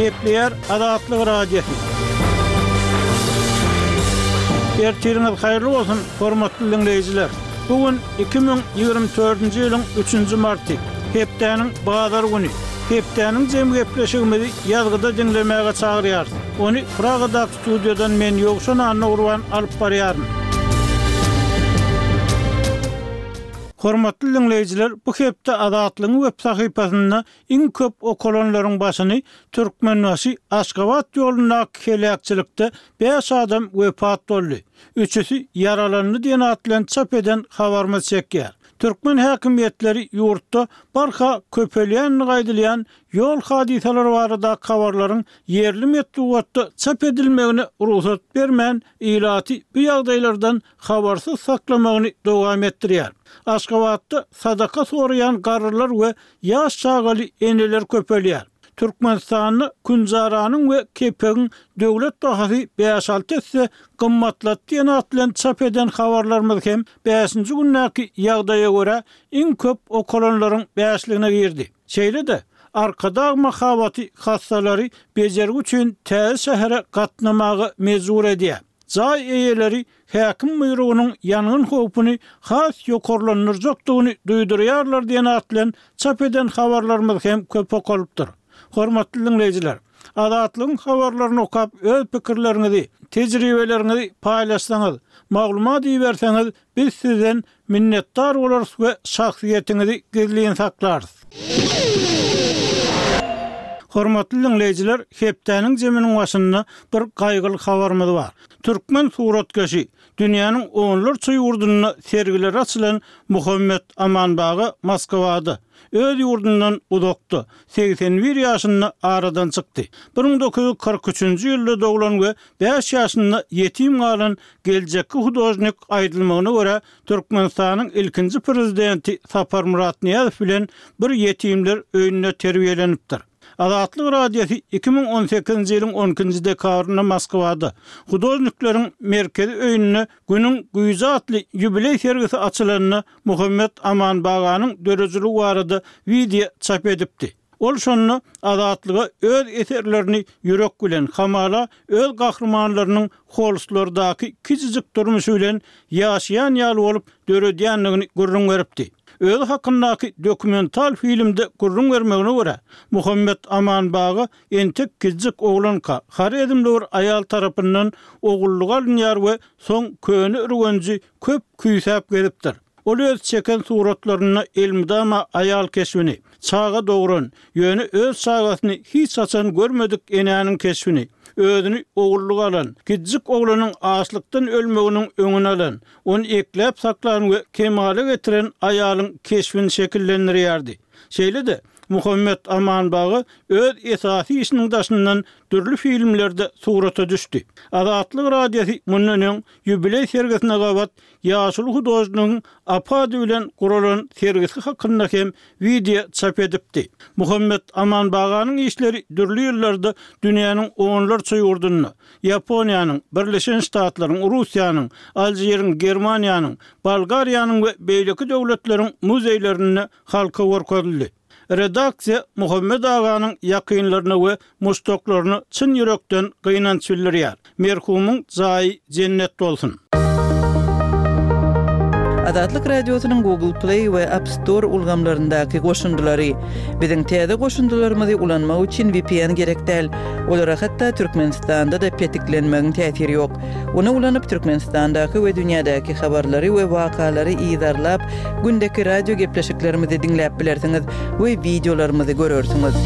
Gepleýär Azatlyk Radiosy. Ertiriňiz haýyrly bolsun, hormatly diňleýjiler! Bu gün iki müň ýigrimi dördünji ýylyň üçünji marty, hepdäniň bazar güni. Hepdäniň jemi gepleşigimizi ýazgyda diňlemäge çagyrýarys. Ony Pragadag studiýadan men Ýowşan Annagurban alyp barýaryn. Hormatly diňleýjiler, bu hepde Azatlygyň web sahypasynda iň köp okalanlaryň başyny Türkmenbaşy, Aşgabat ýolundaky heläkçilikde bäş adam wepat boldy, üçüsi ýaralandy diýen at bilen çap eden habarymyz çekýär. Türkmen häkimiýetleri ýurtda barha köpelýänini gaýdylýan ýol hadysalary baradaky habarlaryň ýerli metbugatda çap edilmegine rugsat bermän, ilaty bu ýagdaýlardan habarsyz saklamagyny dowam etdirýär. Aşgabatda sadaka soraýan garrylar we ýaş çagaly eneler köpelýär. Türkmenistanda künjaranyň we kepegiň döwlet bahasy bäş-alty esse gymmatlatdy diýen at bilen çap eden habarlarymyz hem bäşinji gündäki ýagdaýa görä, iň köp okalanlaryň bäşligine girdi. Şeýle-de, Arkadag mahabaty hassalary bejergi üçin täze şähere gatnamaga mejbur edýär. Jaý eýeleri häkim buýrugynyň ýangyn howpuny has ýokarlandyrjakdygyny duýdurýarlar diýen at bilen çap eden habarlarymyz hem köp okalypdyr. Hormatly diňleýjiler, Azatlygyň habarlaryny okap öz pikirleriňizi, tejribeleriňizi paýlaşsaňyz, maglumat iberseňiz biz sizden Minnetdar bolarys we şahsyýetiňizi gizlin saklarys. Hormatly diňleýjiler, hepdäniň jeminiň başynda bir gaýgyly habarymyz bar. Türkmen suratkeşi, dünýäniň onlarça ýurdunda sergileri açylan Muhammet Amanbaga Moskwada, Öz ýurdundan uzakda, segsen bir ýaşynda aradan çykdy. Bir müň dokuz ýüz kyrk üçünji ýylda doglan we bäş ýaşynda ýetim galan geljekki hudožnik aýdylmagyna görä, Türkmenistanyň ilkinji prezidenti Sapar Myratnyýazow bilen bir ýetimler öýünde terbiýelenipdir. Azatlyk Radiosy iki müň on sekizinji ýylyň on ikinji dekabrynda Moskwada, Hudožnikleriň merkezi öýünde günüň güýji atly ýubileý sergisi açylanda Muhammet Aman Babanyň döredijiligi barada wideo çap edipdi. Ol şonda Azatlyga öz eserlerini ýürek bilen, hamala, öz gahrymanlarynyň Holslardaky kiçijik durmuşy bilen ýaşaýan ýaly bolup döredýändigini gürrüň beripdi. Özi hakyndaky dokumental filmde gürrüň bermegine görä, Muhammet Aman Baba entek kiçijik oglanka, harezmli bir aýal tarapyndan ogullyga alynýar we soň köne ürgenji köp küýsäp gezipdir. Ol öz çeken suratlarynda elmydama aýal keşbini, çaga dogran, ýöne öz çagasyny hiç haçan görmedik enäniň keşbini, özüni ogullyk alan, kiçijik oglanyň açlykdan ölmeginiň öňüni alan, ony ekläp saklan we kemala getiren aýalyň keşbini şekillendirýärdi. Şeýle-de, Muhammet Amanbagy öz esasy işiniň daşyndan dürli filmlerde surata düşdi. Azatlyk Radiosy mundan öň Ýubileý sergisine gabat ýaşuly hudožnigiň Ap ady bilen guralan sergisi hakynda hem wideo çap edipdi. Muhammet Amanbaganyň işleri dürli ýyllarda dünýäniň onlarça ýurdunda, Ýaponiýanyň, Birleşen Ştatlaryň, Russiýanyň, Aljiriň, Germaniýanyň, Bolgariýanyň we beýleki döwletleriň muzeýlerinde halka görkezildi. Redaksiýa Muhammet aganyň ýakynlaryna we muşdaklaryna çyn ýürekden gynanç bildirýär. Merhumyň jaýy jennet bolsun! Azatlyk Radiosynyň Google Play we App Store ulgamlaryndaky goşundylary. Biziň täze goşundylarymyzy ulanmak üçin vpn gerek däl. Olara hatda Türkmenistanda-da petiklenmegiň täsiri ýok. Ony ulanyp, Türkmenistandaky we dünýädäki habarlary we wakalary yzarlap, gündeki radio gepleşiklerimizi diňläp bilersiňiz we wideolarymyzy görersiňiz.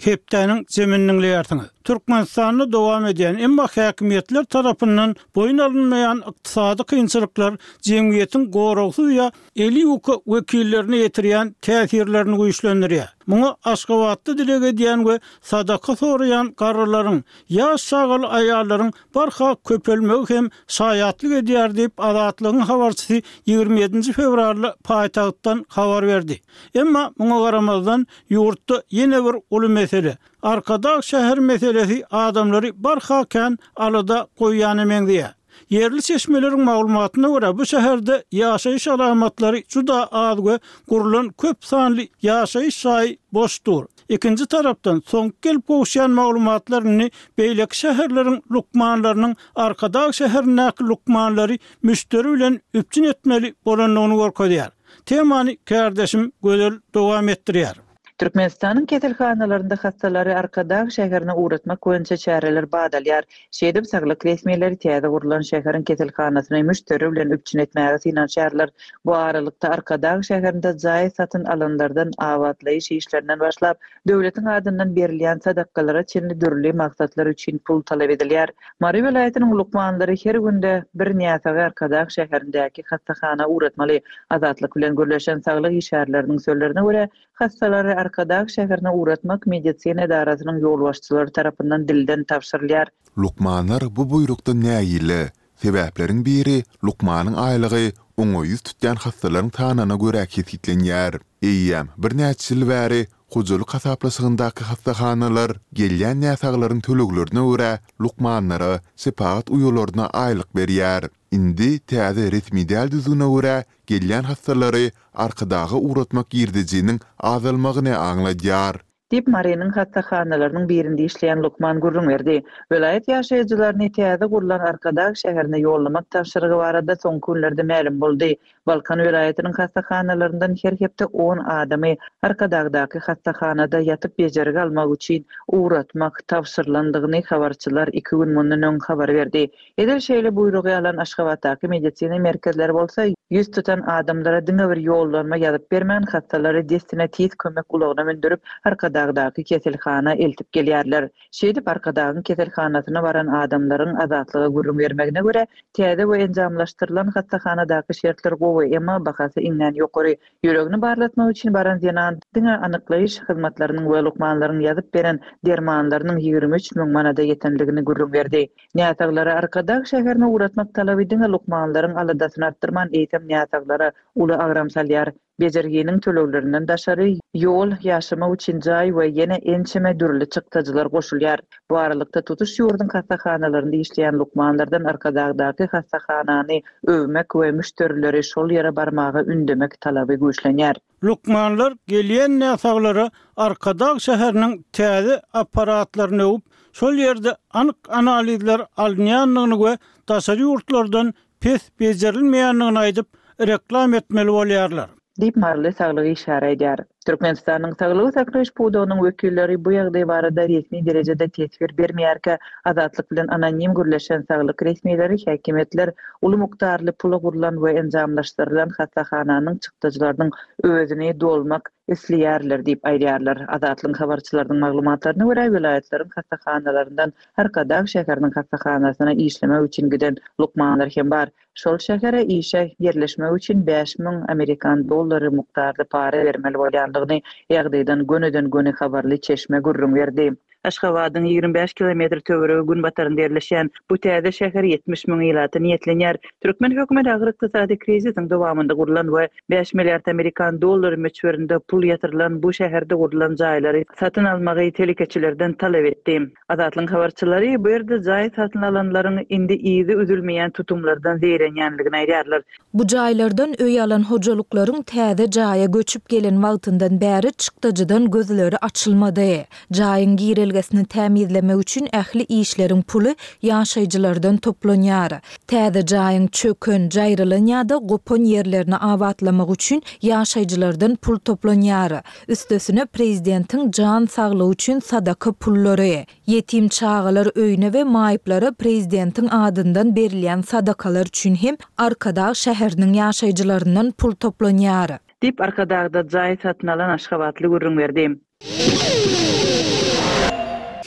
Hepdäniň jemini diňleýärsiňiz. Türkmenistanda dowam edýän, emma häkimiýetler tarapyndan boýun alynmaýan ykdysady kynçylyklar jemgyýetiň goragsyz ýa eli ýuka wekillerine ýetirýän täsirlerini güýçlendirýär. Muňa Aşgabatda dileg edýän we sadaka soraýan garrylaryň, ýaş çagaly aýallaryň barha köpelmegi hem şaýatlyk edýär diýip, Azatlygyň habarçysy ýigrimi ýedinji fewralda paýtagtdan habar berdi. Emma muňa garamazdan, ýurtda ýene bir uly mesele, Arkadag şäher meselesi adamlary barha kän alada goýýana meňzeýär. Ýerli çeşmeleriň maglumatyna görä, bu şäherde ýaşaýyş alamatlary juda az we gurlan köp sanly ýaşaýyş jaýy boş dur. Ikinji tarapdan, soňky gelip gowuşýan maglumatlar indi beýleki şäherleriň lukmanlarynyň Arkadag şäherindäki lukmanlary müşderi bilen üpjün etmeli bolandygyny görkezýär. Temany kärdeşim Gözel dowam etdirýär. Türkmenistanyň keselhanalarynda hassalary Arkadag şäherine ugratmak boýunça çäreler badalýar. Şeýdip, saglyk resmileri täze gurlan şäheriň keselhanasyny müşderi bilen üpjün etmäge synanyşarlar. Bu aralykda, Arkadag şäherinde jaý satyn alanlardan, abatlaýyş işlerinden başlap, döwletiň adyndan berilýän sadakalara çenli dürli maksatlar üçin pul talap edilýär. Mary welaýatynyň lukmanlary her günde bir näsagy Arkadag şäherindäki hassahana ugratmaly. Azatlyk bilen gürleşen saglyk işgärleriniň sözlerine görä, hassalary Arkadag şäherine ugratmak medisina edarasynyň ýolbaşçylary tarapyndan dilden tabşyrylýar. Lukmanlar bu buýrukdan nägile. Sebäpleriň biri, lukmanyň aýlygy oňa ýüz tutýan hassalaryň sanyna görä kesgitlenýär. Eýýäm birnäçe ýyl bäri Hojalyk hasaplaşygyndaky hassahanalar gelýän näsaglaryň töleglerine görä lukmanlara, şepagat uýalaryna aýlyk berýär. Indi täze resmi däl düzgüne görä, gelýän hassalary Arkadaga ugratmak girdejiniň azalmagyny aňladýar. Diýip, Marynyň hassahanalarynyň birinde işleýän lukman gürrüň berdi. Welaýat ýaşaýjylaryny täze gurlan Arkadag şäherine ýollamak tabşyrygy barada soňky günlerde mälim boldy. Balkan welaýatynyň hassahanalaryndan her hepde on adamy Arkadagdaky hassahanada ýatyp bejergi almak üçin ugratmak tabşyrylandygyny habarçylar iki gün mundan öň habar berdi. Edil şeýle buýrugy alan Aşgabatdaky medisina merkezleri bolsa ýüz tutan adamlara diňe bir ýollanma ýazyp bermän hassalary dessine tiz kömek ulagyna mündürip Arkadagdaky keselhana eltip gelýärler. Şeýdip, Arkadagyň keselhanasyna baran adamlaryň Azatlyga gürrüň bermegine görä, täze we enjamlaşdyrylan hassahanadaky şertler gowy, emma bahasy iňňän ýokary. Ýüregini barlatmak üçin baran zenan diňe anyklaýyş hyzmatlarynyň we lukmanlaryň ýazyp beren dermanlarynyň ýigrimi üç müň manada ýetendigini gürrüň berdi. Näsaglary Arkadag şäherine ugratmak talaby diňe lukmanlaryň aladasyny artdyrman, eýsem näsaglara uly agram salýar. Bejerginiň töleglerinden daşary, ýol, ýaşamak üçin jaý we ýene ençeme dürli çykdajylar goşulýar. Bu aralykda tutuş ýurduň hassahanalarynda işleýän lukmanlardan Arkadagdaky hassahanany öwmek we müşderileri şol ýere barmaga ündemek talaby güýçlenýär. Lukmanlar gelýän näsaglara Arkadag şäheriniň täze apparatlaryny öwüp, şol ýerde anyk analizler alynýandygyny we daşary ýurtlardan pes bejerilmeýändigini aýdyp, reklam etmeli bolýarlar. Diýip, maryly saglyk işgäri aýdýar. Türkmenistanyň saglygy saklaýyş pudagynyň wekilleri bu ýagdaý barada resmi derejede teswir bermeýärkä, Azatlyk bilen anonim gürleşen saglyk resmileri häkimiýetler uly mukdarly pula gurlan we enjamlaşdyrylan hassahananyň çykdajylarynyň özüni dolmak isleýärler diýip aýdýarlar. Azatlygyň habarçylarynyň maglumatlaryna görä, welaýatlaryň hassahanalaryndan Arkadag şäheriniň hassahanasyna işlemek üçin giden lukmanlar hem bar. Şol şähere işe ýerleşmek üçin bäş müň amerikan dollary mukdarda para bermeli bolýandygyny ýagdaýdan gönüden-göni habarly çeşme gürrüň berdi. Aşgabadyň ýigrimi bäş kilometr töweregi günbatarynda ýerleşýän bu täze şäher ýetmiş müň ilata niýetlenýär. Türkmen hökümeti agyr ykdysady krizisiň dowamynda gurlan we Bäş milliard amerikan dollary möçberinde pul ýatyrylan bu şäherde gurlan jaýlary satyn almagy telekeçilerden talap etdi. Azatlygyň habarçylary bu ýerde jaý satyn alanlaryň indi yzy üzülmeýän tutumlardan zeýrenýändigini aýdýarlar. Bu jaýlardan öý alan hojalyklaryň täze jaýa göçüp gelen wagtyndan bäri çykdajydan gözleri açylmady. Jaýyň girelgesini tämizlemek üçin ähli işleriň puly ýaşaýjylardan toplanýar. Täze jaýyň çöken, jaýrylan ýa-da gopan ýerlerini abatlamak üçin ýaşaýjylardan pul toplanýar. Üstesine prezidentiň jan saglygy üçin sadaka pullary, ýetim çagalar öýüne we maýyplara prezidentiň adyndan berilýän sadakalar üçin hem Arkadag şäheriniň ýaşaýjylaryndan pul toplanýar. Diýip, Arkadagda jaý satyn alan aşgabatly gürrüň berdi.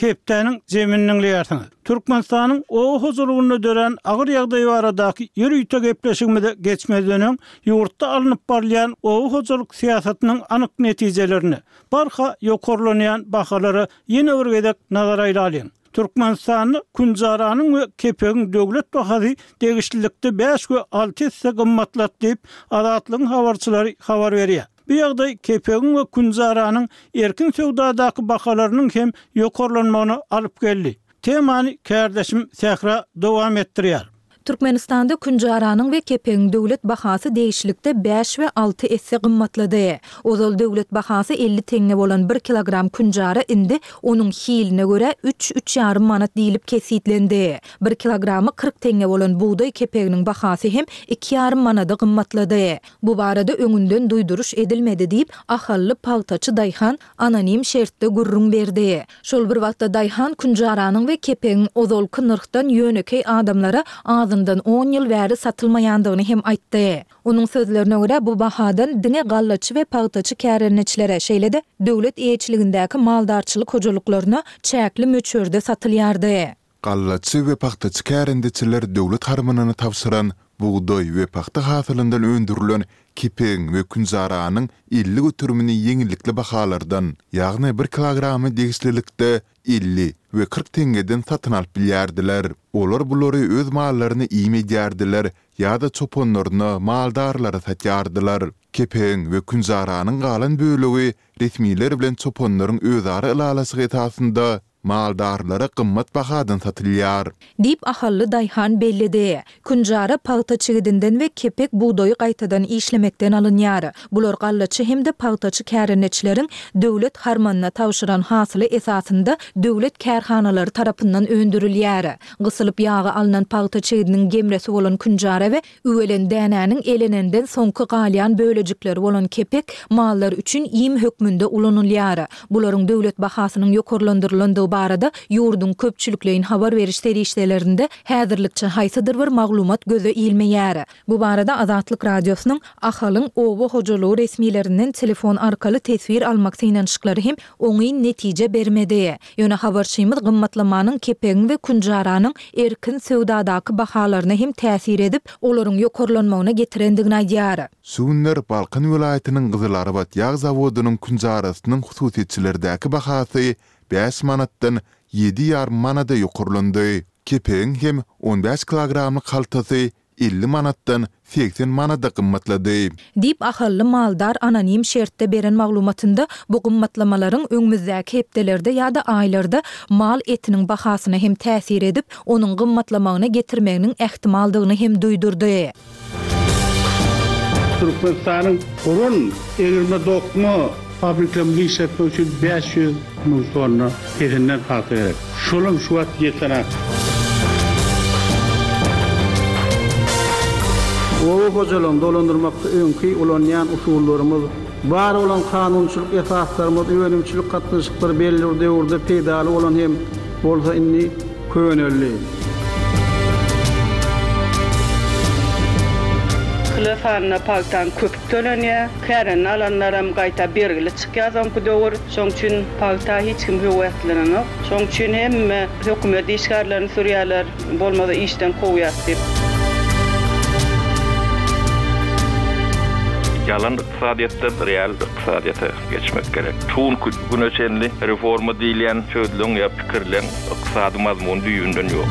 Hepdäniň jemini diňleýärsiňiz. Türkmenistanyň oba hojalygynda dörän agyr ýagdaý baradaky ýörite gepleşigimize geçmezden öň, ýurtda alnyp barylýan oba hojalyk syýasatynyň anyk netijelerine, barha ýokarlanýan bahalara ýene bir gezek nazar aýlalyň. Türkmenistanda künjaranyň we kepegiň döwlet bahasy degişlilikde bäş we alty esse gymmatlady diýip, Azatlygyň habarçylary habar berýär. Bu ýagdaý kepegiň we künjaranyň erkin söwdadaky bahalarynyň hem ýokarlanmagyna alyp geldi. Temany kärdeşim Sähra dowam etdirýär. Türkmenistanda künjaranyň we kepegiň döwlet bahasy degişlikde bäş we alty esse gymmatlady. Ozal döwlet bahasy elli teňňe bolan bir kilogram künjara indi onuň hiline görä üç, üç ýarym manat diýlip kesgitlendi. Bir kilogramy kyrk teňňe bolan bugdaý kepeginiň bahasy hem iki ýarym manada gymmatlady. Bu barada öňünden duýduryş edilmedi diýip, ahally pagtaçy daýhan anonim şertde gürrüň berdi. Şol bir wagtda daýhan künjaranyň we kepegiň ozalky nyrhdan ýönekeý adamlara azyndan on ýyl bäri satylmaýandygyny hem aýtdy. Onuň sözlerine görä, bu bahadan diňe gallaçy we pagtaçy kärendeçilere, şeýle-de döwlet eýeçiligindäki maldarçylyk hojalyklaryna çäkli möçberde satylýardy. Gallaçy we pagtaçy kärendeçiler döwlet harmanyna tabşyran bugdaý we pagta hasylyndan öndürilen kepigiň we künjaranyň elli göterimini ýeňillikli bahalardan, ýagny bir kilogramy degişlilikde elli we kyrk teňňeden satyn alyp bilýärdiler. Olar bulary öz mallaryna iým edýärdiler ýa-da çopanlaryna, maldarlara satýardylar. Kepigiň we künjaranyň galan bölegi resmiler bilen çopanlaryň özara ylalaşygy esasynda, Maldarlara gymmat bahadan satylýar. Diýip, ahally daýhan belledi. Künjara pagta çigidinden we kepek bugdaýy gaýtadan işlemekden alynýar. Bular gallaçy hem-de pagtaçy kärendeçileriň döwlet harmanyna tabşyran hasyly esasynda döwlet kärhanalary tarapyndan öndürilýär. Gysylyp ýagy alnan pagta çigidiniň gemresi bolan künjara we Üwelen dänäniň elenenden soňky galýan bölejikleri bolan kepek mallar üçin iým hökmünde ulanylýar. Bularyň döwlet bahasynyň ýokarlandyrylandygy barada ýurduň köpçülikleýin habar beriş serişdelerinde häzirlikçe haýsydyr bir maglumat göze ilmeýär. Bu barada Azatlyk Radiosynyň Ahalyň oba hojalygy resmilerinden telefon arkaly teswir almak synanyşyklary hem oňyn netije bermedi. Ýöne habarçymyz gymmatlamanyň kepegiň we künjaranyň erkin söwdadaky bahalaryna hem täsir edip, olaryň ýokarlanmagyna getirendigini aýdýar. Şu günler Balkan welaýatynyň Gyzylarbat ýag zawodynyň künjarasynyň hususyýetçilerdäki bahasy bäş manatdan ýedi ýarym manada ýokarlandy. Kepegiň hem on bäş kilogramlyk haltasy Elli manatdan segsen manada gymmatlady. Diýip, ahally maldar anonim şertde beren maglumatynda bu gymmatlamalaryň öňümizdäki hepdelerde ýa-da aýlarda mal etiniň bahasyna hem täsir edip, onuň gymmatlamagyna getirmeginiň ähtimaldygyny hem duýdurdy. Türkmenistanyň Burun egirme dokma Fabriklerimizi işletmek üçin bäş ýüz müň tonna pehinden pagta gerek. Şolam şu wagt ýetenok. Oba hojalygyny dolandyrmakda öňki ulanýan usullarymyz, bar bolan kanunçylyk esaslarymyz, önümçilik gatnaşyklary belli bir döwürde peýdaly bolan hem bolsa indi köneldi. Kilo sanyna pagtaň köp Tölenýär. Kärendini alanlaram gaýta bergili çykýar soňky döwür. Şoň üçin pagta hiç kim höweslenenok. Şoň üçin hemme hökümet işgärlerini sürýärler, bolmasa işden kowýas diýip. Ýalan ykdysadyýetden real ykdysadyýete geçmek gerek. Çunki bu güne çenli reforma diýilýän sözleň ýa pikirleň ykdysady mazmuny düýbünden ýok.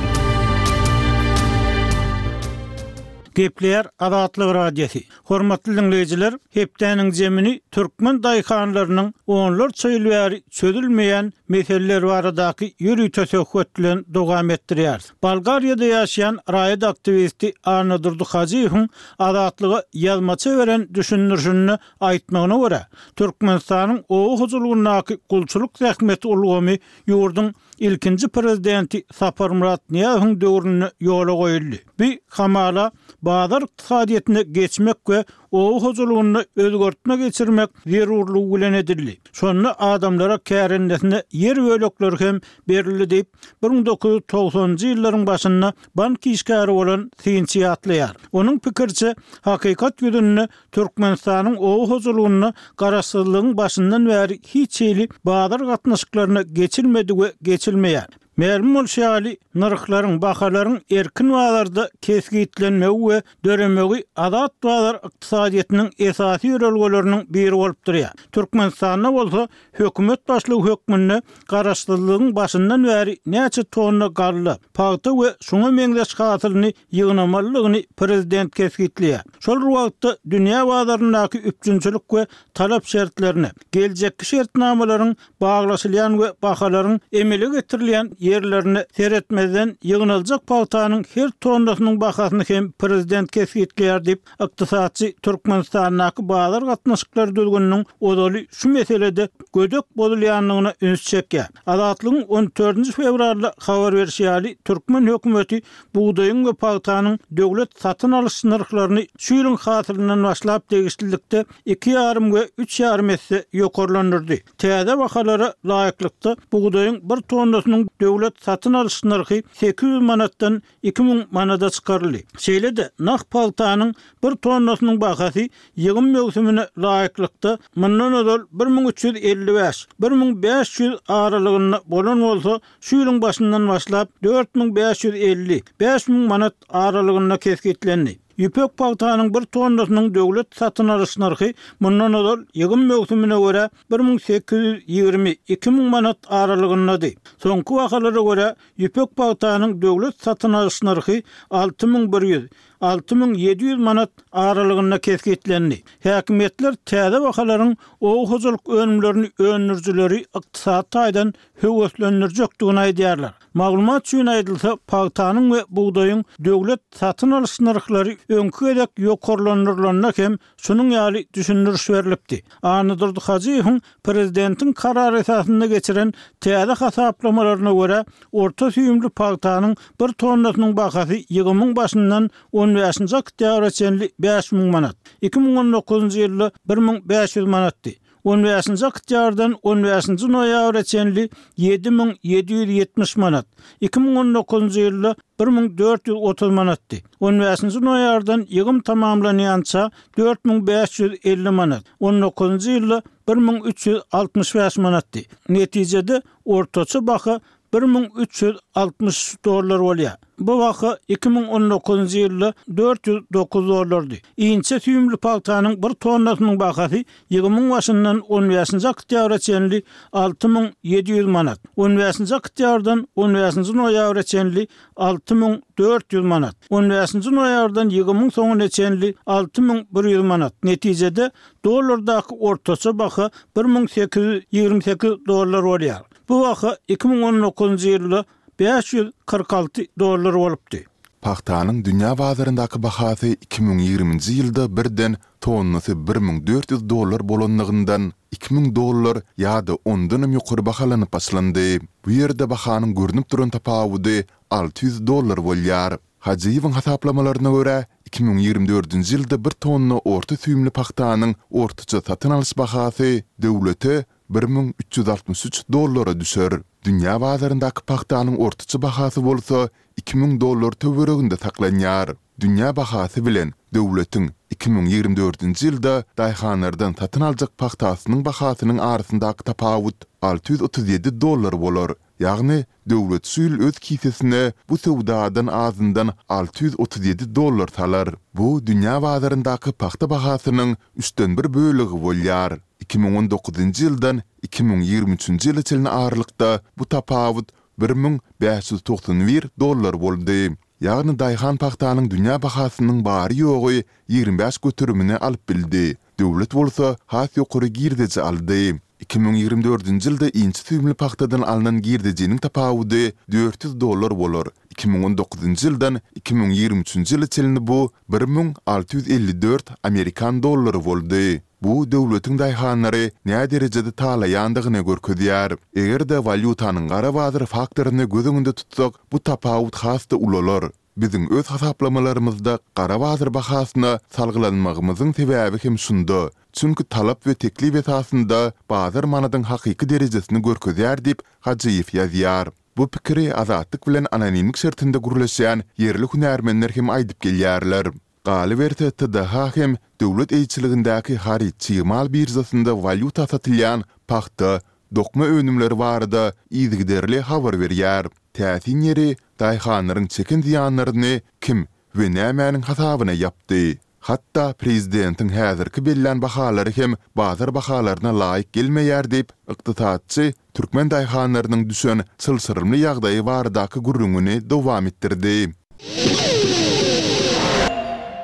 Gepleýär Azatlyk Radiosy. Hormatly diňleýjiler, hepdäniň zemini türkmen daýhanlarynyň onlarça ýyl bäri çözülmeýän meseleler baradaky ýörite söhbet bilen dowam etdirýäris. Bolgariýada ýaşaýan raýat aktiwisti Annadurdy Hajyýewiň Azatlyga ýazmaça beren düşündirişinde aýtmagyna görä, Türkmenistanyň oba hojalygyndaky gulçulyk zähmeti ulgamy Ýurduň ilkinji prezidenti Saparmyrat Nyýazowyň döwründe ýola goýuldy. Bu hamala bazar ykdysadyýetine geçmek we oba hojalygynda özgertme geçirmek zerurlygy bilen edildi. Şonda adamlara kärendesine ýer bölekleri hem berildi diýip, bir müň dokuz ýüz togsanynjy ýyllaryň başynda bank işgäri bolan synçy ýatlaýar. Onuň pikiriçe, hakykat ýüzünde Türkmenistanyň oba hojalygynda Garaşsyzlygyň başyndan bäri hiç hili bazar gatnaşyklaryna geçilmedi we geçilmeýär. Mälim bolşy ýaly, nyrhlaryň, bahalaryň erkin bazarda kesgitlenmegi we döremegi azat bazar ykdysadyýetiniň esasy ýörelgeleriniň biri bolup durýar. Türkmenistanda bolsa hökümet başlygy hökmünde Garaşsyzlygyň başyndan bäri näçe tonna galla, pagta we şuňa meňzeş hasylyny ýygnamalydygyny prezident kesgitleýär. Şol bir wagtda, dünýä bazaryndaky üpjünçilik we talap şertlerine, geljekki şertnamalaryň baglaşylýan we bahalaryň emele getirilýän ýerlerine seretmezden, ýygnaljak pagtanyň her tonnasynyň bahasyny hem prezident kesgitleýär diýip, ykdysatçy Türkmenistandaky bazar gatnaşyklary düzgüniniň ozaly şu meselede gödek bozulýandygyna üns çekýär. Azatlygyň on dördünji fewralda habar berşi ýaly, türkmen hökümeti bugdaýyň we pagtanyň döwlet satyn alyş nyrhlaryny şu ýylyň hasylyndan başlap degişlilikde iki ýarym we üç ýarym esse ýokarlandyrdy. Täze bahalara laýyklykda, bugdaýyň bir tonnasynyň döwlet satyn alyş nyrhy sekiz ýüz manatdan iki müň manada çykaryldy. Şeýle-de, nah pagtanyň bir tonnasynyň bahasy ýygym möwsümine laýyklykda, mundan ozal bir müň üç ýüz elli bäş, bir müň bäş ýüz aralygynda bolan bolsa, şu ýylyň başyndan başlap dört müň bäş ýüz elli, bäş müň manat aralygynda kesgitlendi. Ýüpek pagtanyň bir tonnasynyň döwlet satyn alyş nyrhy mundan ozal ýygym möwsümine görä bir müň sekiz ýüz ýigrimi, iki müň manat aralygyndady. Soňky bahalara görä, ýüpek pagtanyň döwlet satyn alyş nyrhy alty müň bir ýüz, alty müň ýedi ýüz manat aralygynda kesgitlendi. Häkimiýetler täze bahalaryň oba hojalyk önümlerini öndürijileri ykdysady taýdan höweslendirjekdigini aýdýarlar. Maglumat üçin aýdylsa, pagtanyň we bugdaýyň döwlet satyn alyş nyrhlary öňki gezek ýokarlandyrylanda hem şunuň ýaly düşündiriş berlipdi. Annadurdy Hajyýewiň prezidentiň karary esasynda geçiren täze hasaplamalaryna görä, orta süýümli pagtanyň bir tonnasynyň bahasy ýygymyň başyndan on bäşinji oktýabra çenli bäş müň manat, iki müň on dokuzynjy ýylda bir müň bäş ýüz manatdy. On bäşinji oktýabrdan on bäşinji noýabra çenli ýedi müň ýedi ýüz ýetmiş manat, iki müň on dokuzynjy ýylda bir müň dört ýüz otuz manatdy. On bäşinji noýabrdan ýygym tamamlanýança dört müň bäş ýüz elli manat, on dokuzynjy ýylda bir müň üç ýüz altmyş bäş manatdy. Netijede, ortaça baha bir müň üç ýüz altmyş üç dollar bolýar. Bu baha iki müň on dokuzynjy ýylda dört ýüz dokuz dollardy. Inçe süýümli pagtanyň bir tonnasynyň bahasy ýygymuň başyndan on bäşinji oktýabra çenli alty müň ýedi ýüz manat, on bäşinji oktýabrdan on bäşinji noýabra çenli alty müň dört ýüz manat, on bäşinji noýabrdan ýygymuň soňuna çenli alty müň bir ýüz manat, netijede, dollardaky ortaça baha bir müň sekiz ýüz ýigrimi sekiz dollar bolýar. Bu baha iki müň on dokuzynjy ýylda bäş ýüz kyrk alty dollar bolupdy. Pagtanyň dünýä bazaryndaky bahasy iki müň ýigriminji ýylda birden tonnasy bir müň dört ýüz dollar bolandygyndan iki müň dollar ýa-da ondanam ýokary bahalanyp başlandy. Bu ýerde bahanyň görnüp duran tapawudy alty ýüz dollar bolýar. Hajyýewiň hasaplamalaryna görä, iki müň ýigrimi dördünji ýylda bir tonna orta süýümli pagtanyň ortaça satyn alyş bahasy döwlete bir müň üç ýüz altmyş üç dollara düşer. Dünýä bazaryndaky pagtanyň ortaça bahasy bolsa iki müň dollar töwereginde saklanýar. Dünýä bahasy bilen döwletiň iki müň ýigrimi dördünji ýylda daýhanlardan satyn aljak pagtasynyň bahasynyň arasyndaky tapawut alty ýüz otuz ýedi dollar bolar, ýagny Döwlet şu ýyl öz kisesine bu söwdadan azyndan alty ýüz otuz ýedi dollar salar. Bu dünýä bazaryndaky pagta bahasynyň üçden bir bölegi bolýar. Iki müň on dokuzynjy ýyldan iki müň ýigrimi üçünji ýyla çenli aralykda bu tapawut bir müň bäş ýüz togsan bir dollar boldy. Ýagny daýhan pagtanyň dünýä bahasynyň bary-ýogy ýigrimi bäş göterimini alyp bildi. Döwlet bolsa has ýokary girdeji aldy. Iki müň ýigrimi dördünji ýylda inçe süýümli pagtadan alnan girdejiniň tapawudy dört ýüz dollar bolar, iki müň on dokuzynjy ýyldan iki müň ýigrimi üçünji ýyla çenli bu bir müň alty ýüz elli dört amerikan dollary boldy. Bu döwletiň daýhanlary näderejede talaýandygyny görkezýär. Eger-de walýutanyň gara bazar faktoryny göz öňünde tutsak, bu tapawut has-da ulalar. Biziň öz hasaplamalarymyzda gara bazar bahasyna salgylanmagymyzyň sebäbi hem şunda. Çünki talap we teklip esasynda bazar manadyň hakyky derejesini görkezýär diýip, Hajyýew ýazýar. Bu pikiri Azatlyk bilen anonimlik şertinde gürleşýän ýerli hünärmenler hem aýdyp gelýärler. Galyberse, TDH hem döwlet eýeçiligindäki haryt-çig mal biržasynda walýuta satylýan pagta, dokma önümleri barada yzygiderli habar berýär. Täsin ýeri, daýhanlaryň çeken zyýanlaryny kim we nämäniň hasabyna ýapdy? Hatda prezidentiň häzirki bellän bahalary hem bazar bahalaryna laýyk gelmeýär diýip, ykdysatçy türkmen daýhanlarynyň düşen çylşyrymly ýagdaýy baradaky gürrüňini dowam etdirdi.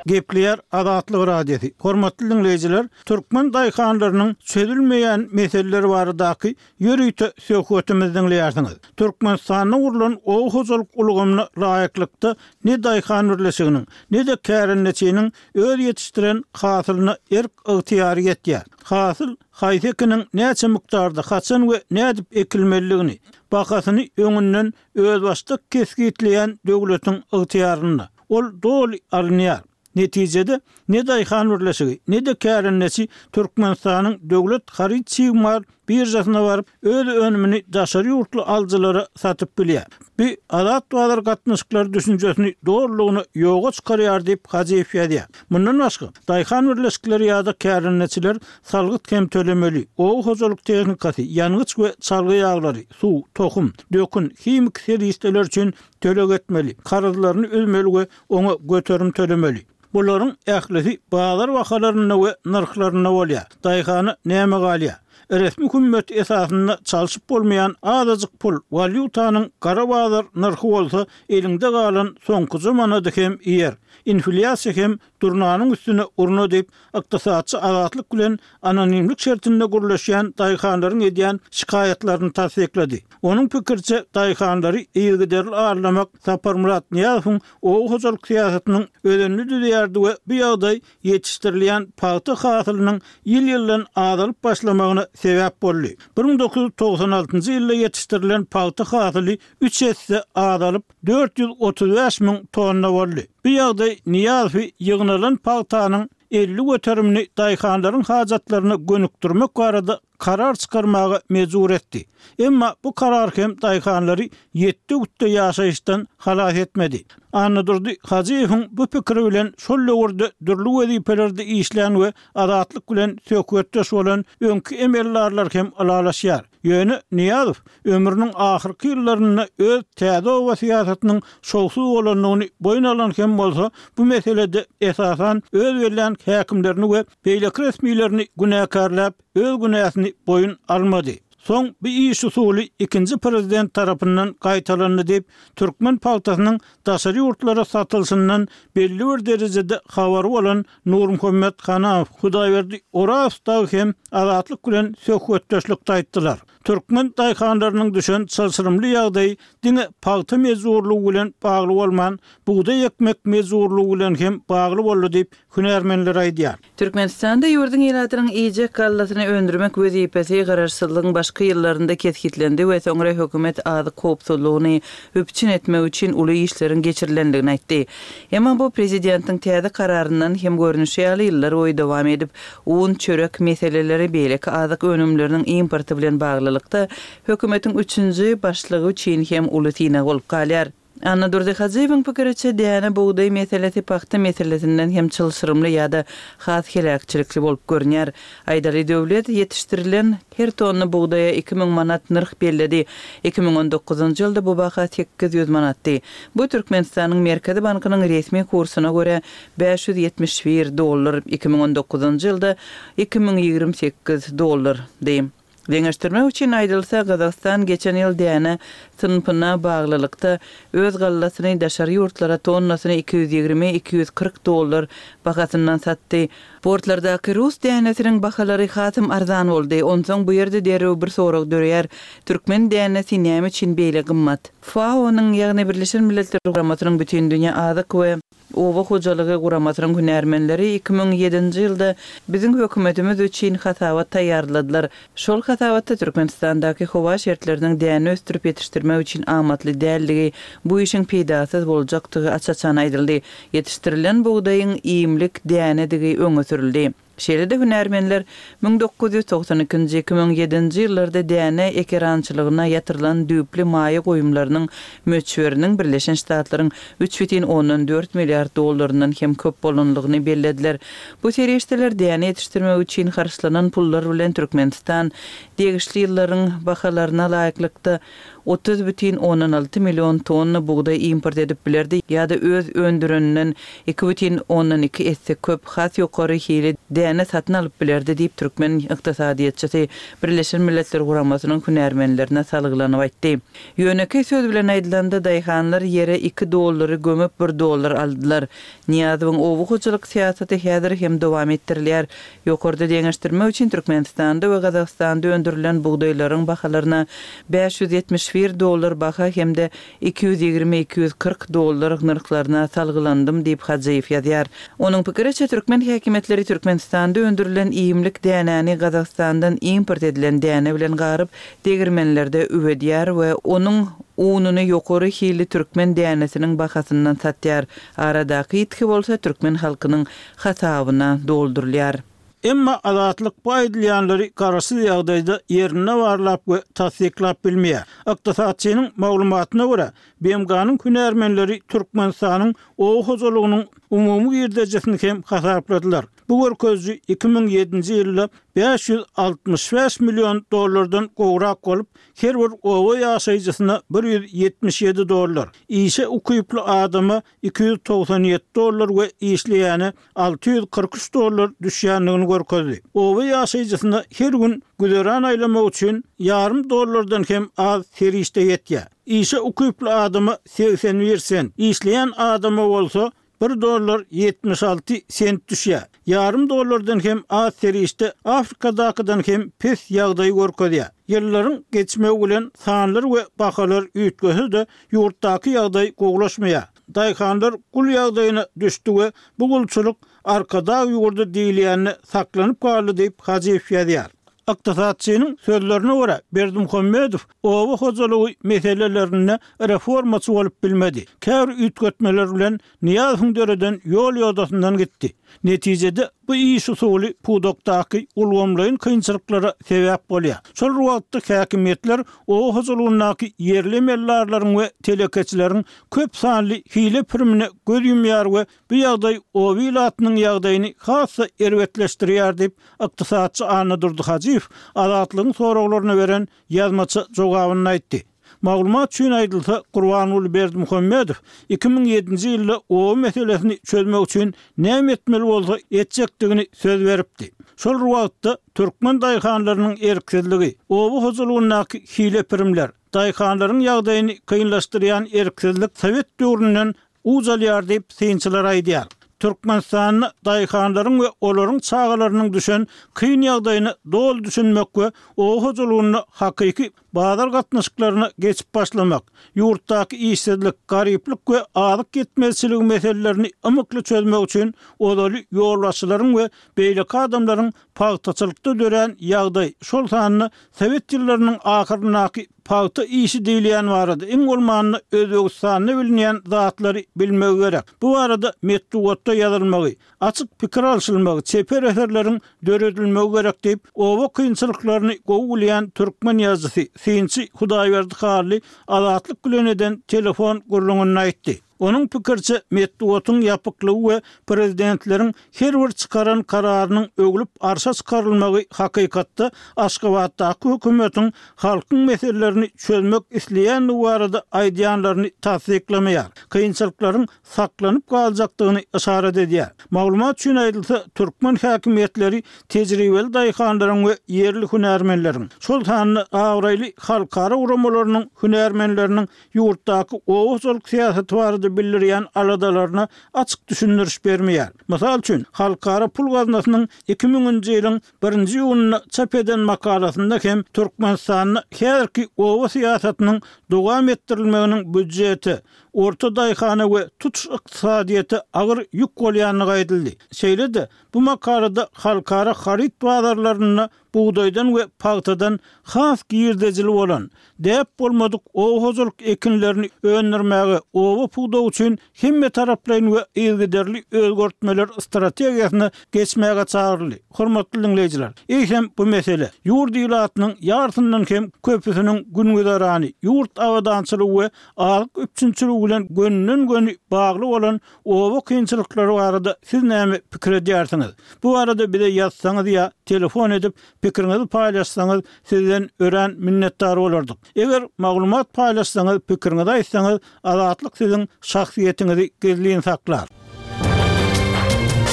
Gepleýär Azatlyk Radiosy, Hormatly diňleýjiler, türkmen daýhanlarynyň çözülmeýän meseleleri baradaky ýörite söhbetimizi diňleýärsiňiz. Türkmenistanda gurlan oba hojalyk ulgamyna laýyklykda ne daýhan birleşiginiň, ne-de kärendeçiniň öz ýetişdiren hasylyna erk-ygtyýary ýetýär. Hasyl Haýsy ekiniň näçe mukdarda, haçan we nädip ekilmelidigini, bahasyny öňünden özbaşdak kesgitleýän döwletiň ygtyýarynda. Ol doly alynýar. Netijede, ne daýhan birleşigi, ne-de kärendeçi Türkmenistanyň Döwlet haryt-çig mal biržasyna baryp, öz önümini daşary ýurtly alyjylara satyp bilýär. Bu azat bazar gatnaşyklary düşünjesini dolulygyna ýoga çykarýar diýip, Hajyýew ýazýar. Mundan başga, daýhan birleşikleri ýa-da kärendeçiler salgyt hem tölemeli, oba hojalyk tehnikasy, ýangyç we çalgy ýaglary, suw, tohum, dökün, himiki serişdeler üçin töleg etmeli, karzlaryny üzmeli we oňa göterim tölemeli. Bularyň ählisi bazar bahalarynda we nyrhlarynda bolýar. Daýhana näme galýar? Resmi hümmeti esasynda çalşyp bolmaýan azajyk pul, walýutanyň gara bazar nyrhy bolsa eliňde galan soňkuja manady hem iýer. Inflýasiýa hem durnanyň üstüne urna diýip, Ykdysatçy Azatlyk bilen anonimlik şertinde gürleşýän daýhanlaryň edýän şikaýatlaryny tassyklady. Onuň pikiriçe, daýhanlary yzygiderli arlamak Saparmyrat Nyýazowyň oba hojalyk syýasatynyň özenini düzýärdi we bu ýagdaý ýetişdirilýän pagta hasylynyň ýyl-ýyldan azalyp başlamagyna sebäp boldy. Bir müň dokuz ýüz togsan altynjy ýylda ýetişdirilen pagta hasyly üç esse azalyp, dört ýüz otuz bäş müň tonna boldy. Bu ýagdaý Nyýazowy ýygnalan pagtanyň elli göterimini daýhanlaryň hajatlaryna gönükdirmek barada karar çykarmaga mejbur etdi. Emma bu karar hem daýhanlary ýetde-gütde ýaşaýyşdan halas etmedi. Annadurdy Hajyýewiň bu pikiri bilen şol döwürde dürli wezipelerde işlän we Azatlyk bilen söhbetdeş bolan öňki emeldarlar hem ylalaşýar. Ýöne Nyýazow ömrüniň ahyrky ýyllarynda öz täze oba syýasatynyň şowsuz bolandygyny boýun alan hem bolsa, bu meselede esasan öz bellän häkimlerini we beýleki resmilerini günäkärläp, öz günäsini boýun almady. Soň bu iş usuly ikinji prezident tarapyndan gaýtalandy diýip, türkmen pagtasynyň daşary ýurtlara satylşyndan belli bir derejede habary bolan Nurmuhammet Hanaw, Hudaýberdi Oraz dagy hem Azatlyk bilen söhbetdeşlikde aýtdylar. Türkmen daýhanlarynyň düşen çylşyrymly ýagdaýy diňe pagta mejburlygy bilen bagly bolman, bugdaý ekmek mejburlygy bilen hem bagly boldy diýip, hünärmenler aýdýar. Türkmenistanda ýurduň ilatynyň iýjek gallasyny öndürmek wezipesi Garaşsyzlygyň başky ýyllarynda kesgitlendi we soňra hökümet azyk howpsuzlygyny üpjün etmek üçin uly işleriň geçirilendigini aýtdy. Emma bu prezidentiň täze kararyndan hem görnüşi ýaly ýyllar boýy dowam edip, un, çörek meseleleri, beýleki azyk önümleriniň importy bilen baglylykda hökümetiň üçünji başlygy üçin hem uly synag bolup galýar. Annadurdy Hajyýewiň pikiriçe, däne, bugdaý meselesi pagta meselesinden hem çylşyrymly ýa-da has heläkçilikli bolup görünýär. Aýdaly, döwlet ýetişdirilen her tonna bugdaýa iki müň manat nyrh belledi. Iki müň on dokuzynjy ýylda bu baha sekiz ýüz manatdy. Bu Türkmenistanyň Merkezi bankynyň resmi kursyna görä, bäş ýüz ýetmiş bir dollar, iki müň on dokuzynjy ýylda iki müň ýigrimi sekiz dollardy. Deňeşdirmek üçin aýdylsa, Gazagystan geçen ýyl däne synpyna baglylykda, öz gallasyny daşary ýurtlara tonnasyny iki ýüz ýigrimi-iki ýüz kyrk dollar bahasyndan satdy. Portlardaky rus dänesiniň bahalary hasam arzan boldy. Onsoň bu ýerde derrew bir sorag döreýär, türkmen dänesi näme üçin beýle gymmat? FAO-nyň, ýagny Birleşen Milletler Guramasynyň Bütindünýä azyk we. Oba hojalygy guramasynyň hünärmenleri iki müň ýedinji ýylda biziň hökümetimiz üçin hasabat taýýarladylar. Şol hasabatda Türkmenistandaky howa şertleriniň däne ösdürip ýetişdirmek üçin amatly däldigi, bu işiň peýdasyz boljakdygy aç-açan aýdyldy. Ýetişdirilen bugdaýyň iýmlik dänedigi öňe sürüldi. Şeýle-de hünärmenler müň dokuz ýüz togsan ikinji, iki müň ýedinji ýyllarda däne ekerançylygyna ýatyrylan düýpli maýa goýumlarynyň möçberiniň Birleşen Ştatlaryň üç bütin ondan dört milliard dollaryndan hem köp bolanlygyny bellediler. Bu serişdeler däne ýetişdirmek üçin harçlanan pullar bilen Türkmenistan degişli ýyllaryň bahalaryna laýyklykda, otuz bütin ondan alty million tonna bugdaý import edip bilerdi ýa-da öz öndüreninden iki bütin ondan iki esse köp, has ýokary hili däne satyn alyp bilerdi diýip, türkmen ykdysadyýetçisi Birleşen Milletler Guramasynyň hünärmenlerine salgylanyp aýtdy. Ýönekeý söz bilen aýdylanda, daýhanlar ýere iki dollary gömüp bir dollar aldylar. Nyýazowyň oba hojalyk syýasaty häzir hem dowam etdirilýär, Ýokarda deňeşdirmek üçin Türkmenistanda we Gazagystanda öndürilen bugdaýlaryň bahalaryna bäş ýüz ýetmiş bir dollar baha hem-de iki ýüz ýigrimi, iki ýüz kyrk dollar nyrhlaryna salgylandym diýip Hajyýew ýazýar. Onuň pikiriçe, türkmen häkimiýetleri Türkmenistanda öndürilen iýmlik dänäni Gazagystandan import edilen däne bilen garyp, degirmenlerde üwedýär we onuň ununy ýokary hilli türkmen dänesiniň bahasyndan satýar, aradaky ýitgi bolsa türkmen halkynyň hasabyna doldurylýar. Emma Azatlyk bu aýdylýanlary garaşsyz ýagdaýda ýerinde barlap we tassyklap bilmeýär. Ykdysatçynyň maglumatyna görä, BMG-niň hünärmenleri Türkmenistanyň oba hojalygynyň umumy girdejisini hem hasapladylar. Bu görkeziji iki müň ýedinji ýylda bäş ýüz altmyş bäş million dollardan gowrak bolup, her bir oba ýaşaýjysyna bir ýüz ýetmiş ýedi dollar, işe ukyply adama iki ýüz togsan ýedi dollar we işleýäne alty ýüz kyrk üç dollar düşýändigini görkezdi. Oba ýaşaýjysyna her gün güzeran aýlamak üçin ýarym dollardan hem az serişde ýetýär. Işe ukyply adama segsen bir sent, işleýän adama bolsa bir dollar ýetmiş alty sent düşýär. Ýarym dollardan hem az serişde Afrikadakydan hem pes ýagdaýy görkezýär. Ýyllaryň geçmegi bilen sanlar we bahalar üýtgese-de, ýurtdaky ýagdaý gowulaşmaýar. Daýhanlar gul ýagdaýyna düşdi we bu gulçulyk Arkadag ýurdy diýilýände saklanyp galdy diýip, Hajyýew ýazýar. Ykdysatçynyň sözlerine görä, Berdimuhamedow oba hojalygy meselelerinde reformaçy bolup bilmedi. Käbir üýtgetmeler bilen Nyýazowyň döreden ýol-ýodasyndan gitdi. Netijede, bu iş usuly pudakdaky ulgamlaýyn kynçylyklara sebäp bolýar. Şol bir wagtda häkimiýetler oba hojalygyndaky ýerli emeldarlaryň we telekeçileriň köp sanly hile-pirimine göz ýumýar we bu ýagdaý oba ilatynyň ýagdaýyny has-da erbetleşdirýär diýip, ykdysatçy Annadurdy Hajyýew Azatlygyň soraglaryna beren ýazmaça jogabynda aýtdy. Maglumat üçin aýdylsa, Gurbanguly Berdimuhamedow iki müň ýedinji ýylda oba meselesini çözmek üçin näme etmeli bolsa etjekdigini söz beripdi. Şol wagtda türkmen daýhanlarynyň erksizligi, oba hojalygyndaky hile-pirimler, daýhanlaryň ýagdaýyny kynlaşdyrýan erksizlik sowet döwründen Ucalýar diýip, synçylar aýdýar. Türkmenistanda daýhanlaryň we olaryň çagalarynyň düşen kyn ýagdaýyna doly düşünmek we oba hojalygynda hakyky bazar gatnaşyklaryna geçip başlamak, ýurtdaky işsizlik, garyplyk we azyk ýetmezçiligi meselelerini ymykly çözmek üçin ozaly ýolbaşçylaryň we beýleki adamlaryň pagtaçylykda dörän ýagdaý, şol sanda sowet ýyllarynyň ahyryndaky Pagta işi diýilýän barada iň bolmanda Özbegistanda bilinýän zatlary bilmegi gerek. Bu barada metbugatda ýazylmagy, açyk pikir alşylmagy, çeper eserleriň döredilmegi gerek diýip, oba kynçylyklaryny gowy bilýän türkmen ýazyjysy, synçy Hudaýberdi Hally Azatlyk bilen eden telefon gürrüňinde aýtdy. Onuň pikiriçe, metbugatyň ýapyklygy we prezidentleriň her bir çykaran kararynyň öwlüp arşa çykarylmagy hakykatda Aşgabatdaky hökümetiň halkyň meselelerini çözmek isleýändigi barada aýdýanlaryny tassyklamaýar, kynçylyklaryň saklanyp galjakdygyny yşarat edýär. Maglumat üçin aýdylsa, türkmen häkimiýetleri tejribeli daýhanlaryň we ýerli hünärmenleriň, şol sanda abraýly halkara guramalarynyň hünärmenleriniň ýurtdaky obaçylyk syýasaty barada bildirýän aladalaryna açyk düşündiriş bermeýär. Mysal üçin, Halkara pul gaznasynyň iki müňünji ýylyň birinji iýunynda çap eden makalasynda hem Türkmenistanda häzirki oba syýasatynyň dowam etdirilmeginiň býudžete, orta daýhana we tutuş ykdysadyýete agyr ýük bolýandygy aýdyldy. Şeýle-de, bu makalada halkara haryt bazarlarynda bugdaýdan we pagtadan has girdejili bolan, däp bolmadyk oba hojalyk ekinlerini öndürmäge, oba pudagy üçin hemmetaraplaýyn we yzygiderli özgertmeler strategiýasyna geçmäge çagyryldy. Hormatly diňleýjiler, eýsem bu mesele, ýurt ilatynyň ýarsyndan hem köpüsiniň gün-güzerany, ýurt abadançylygy we azyk üpjünçiligi bilen gönüden-göni bagly bolan Oba kynçylyklary barada siz näme pikir edýärsiňiz? Bu barada bize ýazsaňyz ýa telefon edip pikiriňizi paýlaşsaňyz sizden örän minnetdar bolardyk. Eger maglumat paýlaşsaňyz pikiriňizi aýtsaňyz Azatlyk siziň şahsyýetiňizi gizlin saklar.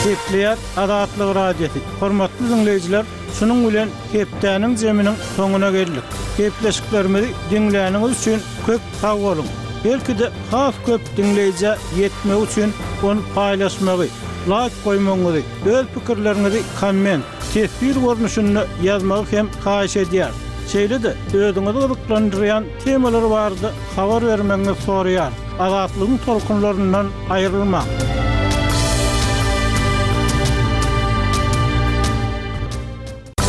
Gepleýär Azatlyk Radiosy. Hormatly diňleýjiler, şunuň bilen hepdäniň jeminiň soňuna geldik. Gepleşiklerimizi diňläniňiz üçin köp Sag boluň! Belki-de has köp diňleýjä ýetmegi üçin ony paýlaşmagy, laýk goýmagyňyzy, öz pikirleriňizi komment, teswir görnüşinde ýazmagy hem haýyş edýäris. Şeýle-de özüňizi gyzyklandyrýan temalar barada habar bermegiňizi soraýarys. Azatlygyň tolkunlaryndan aýrylmaň!